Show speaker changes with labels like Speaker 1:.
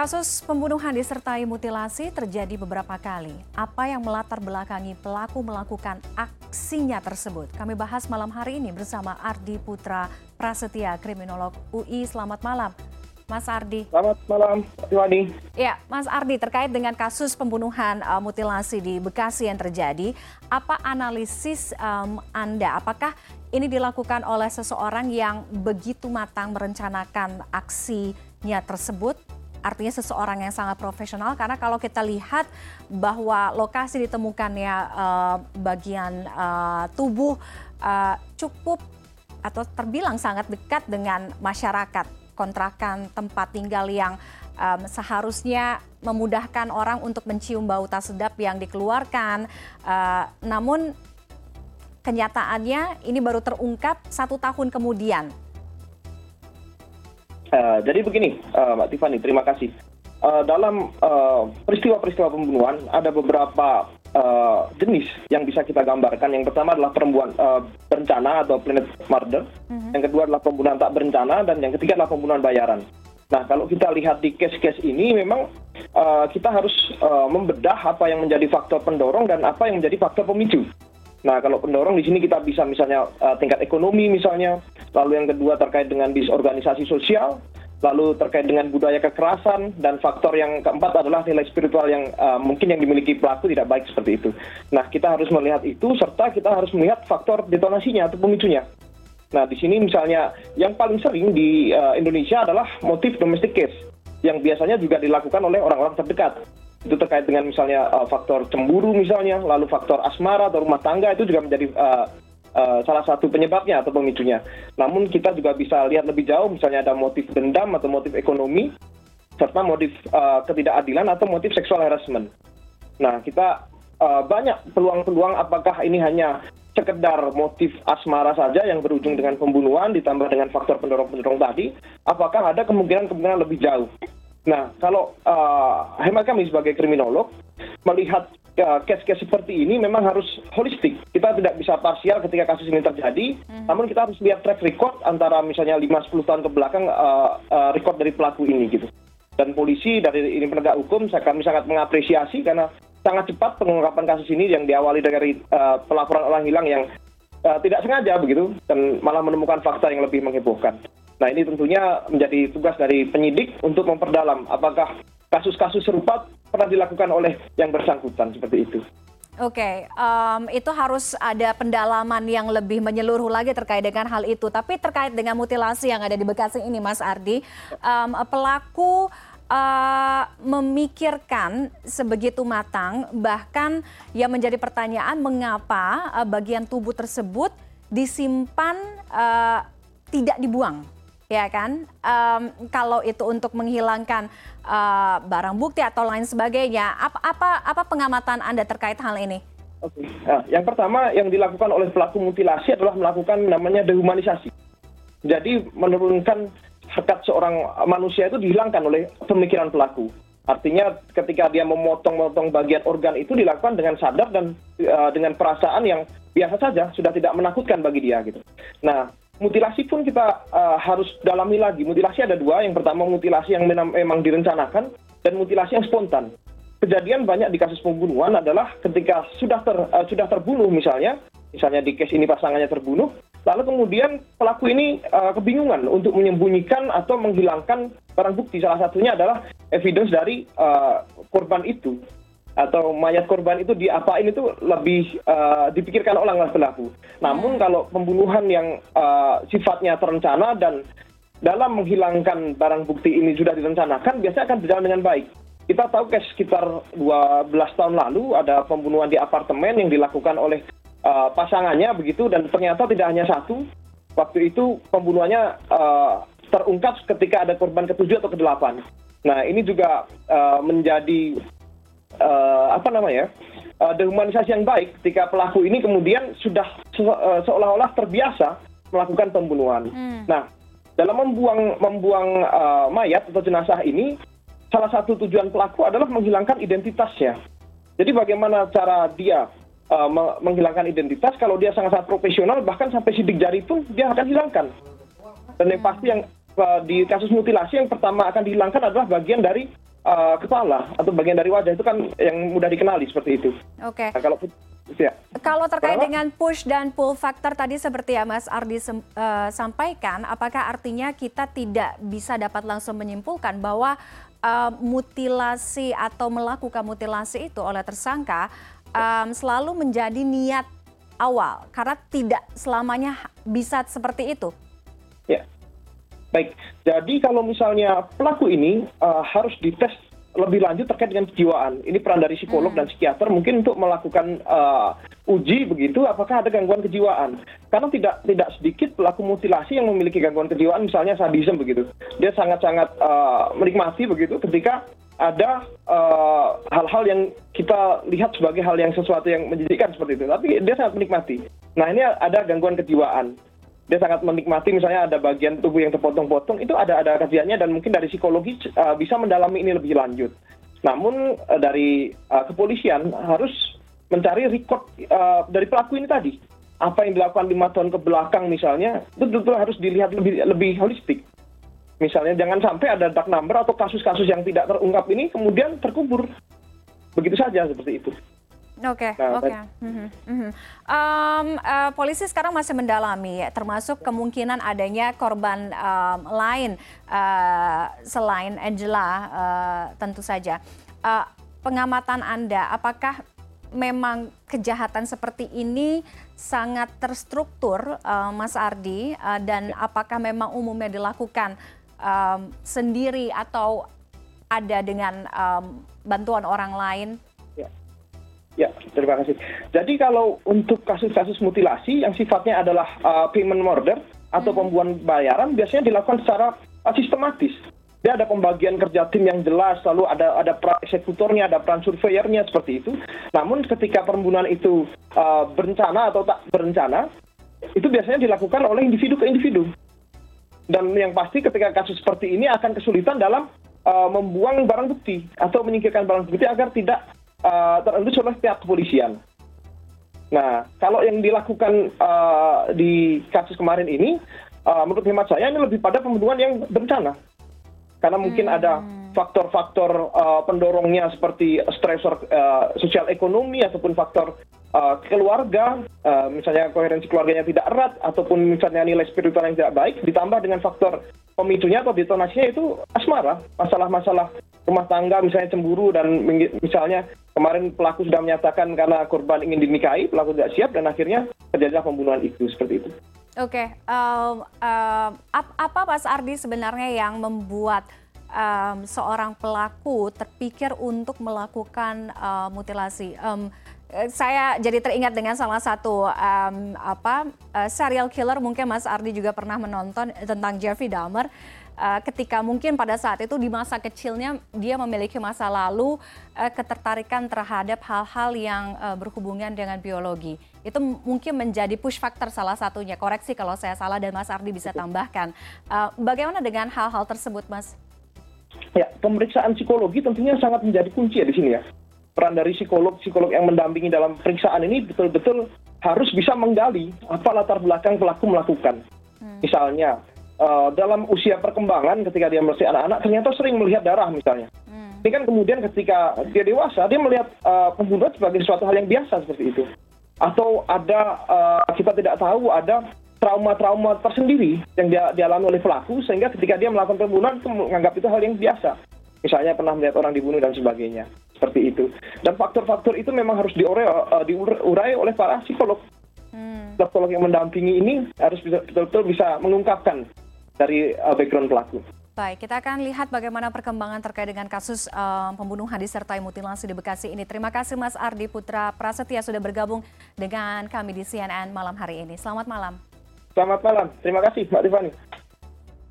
Speaker 1: Kasus pembunuhan disertai mutilasi terjadi beberapa kali. Apa yang melatar belakangi pelaku melakukan aksinya tersebut? Kami bahas malam hari ini bersama Ardi Putra Prasetya, kriminolog UI. Selamat malam, Mas Ardi.
Speaker 2: Selamat malam, Tiwani.
Speaker 1: Ya, Mas Ardi, terkait dengan kasus pembunuhan uh, mutilasi di Bekasi yang terjadi, apa analisis um, Anda? Apakah ini dilakukan oleh seseorang yang begitu matang merencanakan aksinya tersebut artinya seseorang yang sangat profesional karena kalau kita lihat bahwa lokasi ditemukannya uh, bagian uh, tubuh uh, cukup atau terbilang sangat dekat dengan masyarakat. Kontrakan tempat tinggal yang um, seharusnya memudahkan orang untuk mencium bau tak sedap yang dikeluarkan. Uh, namun kenyataannya ini baru terungkap satu tahun kemudian
Speaker 2: Eh, jadi begini, uh, Mbak Tiffany, terima kasih. Uh, dalam peristiwa-peristiwa uh, pembunuhan ada beberapa uh, jenis yang bisa kita gambarkan. Yang pertama adalah perempuan uh, berencana atau planet murder. Uh-huh. Yang kedua adalah pembunuhan tak berencana dan yang ketiga adalah pembunuhan bayaran. Nah, kalau kita lihat di case-case ini memang uh, kita harus uh, membedah apa yang menjadi faktor pendorong dan apa yang menjadi faktor pemicu. Nah, kalau pendorong di sini kita bisa misalnya uh, tingkat ekonomi misalnya, lalu yang kedua terkait dengan disorganisasi sosial, lalu terkait dengan budaya kekerasan, dan faktor yang keempat adalah nilai spiritual yang uh, mungkin yang dimiliki pelaku tidak baik seperti itu. Nah, kita harus melihat itu, serta kita harus melihat faktor detonasinya atau pemicunya. Nah, di sini misalnya yang paling sering di uh, Indonesia adalah motif domestic case, yang biasanya juga dilakukan oleh orang-orang terdekat itu terkait dengan misalnya uh, faktor cemburu misalnya, lalu faktor asmara atau rumah tangga itu juga menjadi uh, uh, salah satu penyebabnya atau pemicunya. Namun kita juga bisa lihat lebih jauh misalnya ada motif dendam atau motif ekonomi serta motif uh, ketidakadilan atau motif seksual harassment. Nah, kita uh, banyak peluang-peluang apakah ini hanya sekedar motif asmara saja yang berujung dengan pembunuhan ditambah dengan faktor pendorong-pendorong tadi, apakah ada kemungkinan-kemungkinan lebih jauh? Nah kalau uh, hemat kami sebagai kriminolog melihat uh, case-case seperti ini memang harus holistik. Kita tidak bisa parsial ketika kasus ini terjadi, hmm. namun kita harus lihat track record antara misalnya 5-10 tahun ke belakang uh, uh, record dari pelaku ini gitu. Dan polisi dari ini penegak hukum kami sangat mengapresiasi karena sangat cepat pengungkapan kasus ini yang diawali dari uh, pelaporan orang hilang yang uh, tidak sengaja begitu dan malah menemukan fakta yang lebih menghebohkan nah ini tentunya menjadi tugas dari penyidik untuk memperdalam apakah kasus kasus serupa pernah dilakukan oleh yang bersangkutan seperti itu
Speaker 1: Oke, um, itu harus ada pendalaman yang lebih menyeluruh lagi terkait dengan hal itu. Tapi terkait dengan mutilasi yang ada di Bekasi ini, Mas Ardi, um, pelaku uh, memikirkan sebegitu matang, bahkan yang menjadi pertanyaan mengapa uh, bagian tubuh tersebut disimpan uh, tidak dibuang ya kan? Kalau itu untuk menghilangkan uh, barang bukti atau lain sebagainya, apa apa, apa pengamatan anda terkait hal ini?
Speaker 2: Oke, nah, yang pertama yang dilakukan oleh pelaku mutilasi adalah melakukan namanya dehumanisasi. Jadi menurunkan hakikat seorang manusia itu dihilangkan oleh pemikiran pelaku. Artinya ketika dia memotong-motong bagian organ itu dilakukan dengan sadar dan uh, dengan perasaan yang biasa saja, sudah tidak menakutkan bagi dia gitu. Nah, mutilasi pun kita uh, harus dalami lagi. Mutilasi ada dua. Yang pertama mutilasi yang memang direncanakan dan mutilasi yang spontan. Kejadian banyak di kasus pembunuhan adalah ketika sudah ter, uh, sudah terbunuh misalnya, misalnya di case ini pasangannya terbunuh, lalu kemudian pelaku ini uh, kebingungan untuk menyembunyikan atau menghilangkan barang bukti. Salah satunya adalah evidence dari uh, korban itu atau mayat korban itu diapain itu lebih uh, dipikirkan oleh pelaku. Namun hmm. kalau pembunuhan yang uh, sifatnya terencana dan dalam menghilangkan barang bukti ini sudah direncanakan, biasanya akan berjalan dengan baik. Kita tahu kayak sekitar 12 tahun lalu ada pembunuhan di apartemen yang dilakukan oleh uh, pasangannya begitu dan ternyata tidak hanya satu. Waktu itu pembunuhannya uh, terungkap ketika ada korban ketujuh atau kedelapan. Nah ini juga uh, menjadi uh, apa namanya uh, dehumanisasi yang baik ketika pelaku ini kemudian sudah se uh, seolah-olah terbiasa melakukan pembunuhan. Hmm. Nah, dalam membuang membuang uh, mayat atau jenazah ini, salah satu tujuan pelaku adalah menghilangkan identitasnya. Jadi bagaimana cara dia uh, menghilangkan identitas kalau dia sangat-sangat profesional bahkan sampai sidik jari pun dia akan hilangkan. Dan yang pasti yang uh, di kasus mutilasi yang pertama akan dihilangkan adalah bagian dari uh, kepala atau bagian dari wajah itu kan yang mudah dikenali seperti itu.
Speaker 1: Oke. Okay.
Speaker 2: Nah, kalau
Speaker 1: ya. Kalau terkait Kenapa? dengan push dan pull factor tadi seperti yang Mas Ardi uh, sampaikan, apakah artinya kita tidak bisa dapat langsung menyimpulkan bahwa uh, mutilasi atau melakukan mutilasi itu oleh tersangka um, selalu menjadi niat awal karena tidak selamanya bisa seperti itu?
Speaker 2: Ya, baik. Jadi kalau misalnya pelaku ini uh, harus dites lebih lanjut terkait dengan kejiwaan. Ini peran dari psikolog hmm. dan psikiater mungkin untuk melakukan uh, uji begitu apakah ada gangguan kejiwaan. Karena tidak tidak sedikit pelaku mutilasi yang memiliki gangguan kejiwaan misalnya sadisme begitu. Dia sangat-sangat uh, menikmati begitu ketika ada hal-hal uh, yang kita lihat sebagai hal yang sesuatu yang menjadikan seperti itu. Tapi dia sangat menikmati. Nah ini ada gangguan kejiwaan dia sangat menikmati misalnya ada bagian tubuh yang terpotong-potong itu ada ada kajiannya dan mungkin dari psikologi uh, bisa mendalami ini lebih lanjut. Namun uh, dari uh, kepolisian harus mencari record uh, dari pelaku ini tadi apa yang dilakukan lima tahun ke belakang misalnya betul-betul harus dilihat lebih lebih holistik. Misalnya jangan sampai ada dark number atau kasus-kasus yang tidak terungkap ini kemudian terkubur begitu saja seperti itu.
Speaker 1: Oke, okay, nah, oke. Okay. Mm -hmm. Mm -hmm. um, uh, polisi sekarang masih mendalami, termasuk kemungkinan adanya korban um, lain uh, selain Angela, uh, tentu saja. Uh, pengamatan Anda, apakah memang kejahatan seperti ini sangat terstruktur, uh, Mas Ardi, uh, dan apakah memang umumnya dilakukan um, sendiri atau ada dengan um, bantuan orang lain?
Speaker 2: Ya, terima kasih. Jadi kalau untuk kasus-kasus mutilasi yang sifatnya adalah uh, payment murder atau hmm. pembunuhan bayaran biasanya dilakukan secara uh, sistematis. Dia ada pembagian kerja tim yang jelas, lalu ada ada peran eksekutornya, ada peran surveyornya seperti itu. Namun ketika pembunuhan itu uh, berencana atau tak berencana, itu biasanya dilakukan oleh individu ke individu. Dan yang pasti ketika kasus seperti ini akan kesulitan dalam uh, membuang barang bukti atau menyingkirkan barang bukti agar tidak terendus oleh pihak kepolisian. Nah, kalau yang dilakukan uh, di kasus kemarin ini, uh, menurut hemat saya ini lebih pada pembunuhan yang berencana. Karena mungkin hmm. ada faktor-faktor uh, pendorongnya seperti stressor uh, sosial ekonomi ataupun faktor uh, keluarga, uh, misalnya koherensi keluarganya tidak erat ataupun misalnya nilai spiritual yang tidak baik, ditambah dengan faktor pemicunya atau detonasinya itu asmara, masalah-masalah rumah tangga misalnya cemburu dan misalnya kemarin pelaku sudah menyatakan karena korban ingin dinikahi, pelaku tidak siap dan akhirnya terjadilah pembunuhan itu seperti itu.
Speaker 1: Oke, okay. um, um, apa Mas Ardi sebenarnya yang membuat um, seorang pelaku terpikir untuk melakukan uh, mutilasi? Um, saya jadi teringat dengan salah satu um, apa uh, serial killer mungkin Mas Ardi juga pernah menonton tentang Jeffrey Dahmer uh, ketika mungkin pada saat itu di masa kecilnya dia memiliki masa lalu uh, ketertarikan terhadap hal-hal yang uh, berhubungan dengan biologi. Itu mungkin menjadi push factor salah satunya. Koreksi kalau saya salah dan Mas Ardi bisa tambahkan. Uh, bagaimana dengan hal-hal tersebut, Mas?
Speaker 2: Ya, pemeriksaan psikologi tentunya sangat menjadi kunci ya di sini ya. Peran dari psikolog, psikolog yang mendampingi dalam periksaan ini betul-betul harus bisa menggali apa latar belakang pelaku melakukan. Hmm. Misalnya, dalam usia perkembangan ketika dia masih anak-anak ternyata sering melihat darah misalnya. Hmm. Ini kan kemudian ketika dia dewasa dia melihat uh, pembunuhan sebagai suatu hal yang biasa seperti itu. Atau ada uh, kita tidak tahu ada trauma-trauma tersendiri yang dia dialami oleh pelaku sehingga ketika dia melakukan pembunuhan itu menganggap itu hal yang biasa. Misalnya pernah melihat orang dibunuh dan sebagainya. Seperti itu. Dan faktor-faktor itu memang harus diurai, uh, diurai oleh para psikolog. Hmm. Psikolog yang mendampingi ini harus betul-betul bisa mengungkapkan dari uh, background pelaku.
Speaker 1: Baik, kita akan lihat bagaimana perkembangan terkait dengan kasus um, pembunuhan disertai mutilasi di Bekasi ini. Terima kasih Mas Ardi Putra Prasetya sudah bergabung dengan kami di CNN malam hari ini. Selamat malam.
Speaker 2: Selamat malam, terima kasih Mbak Tiffany.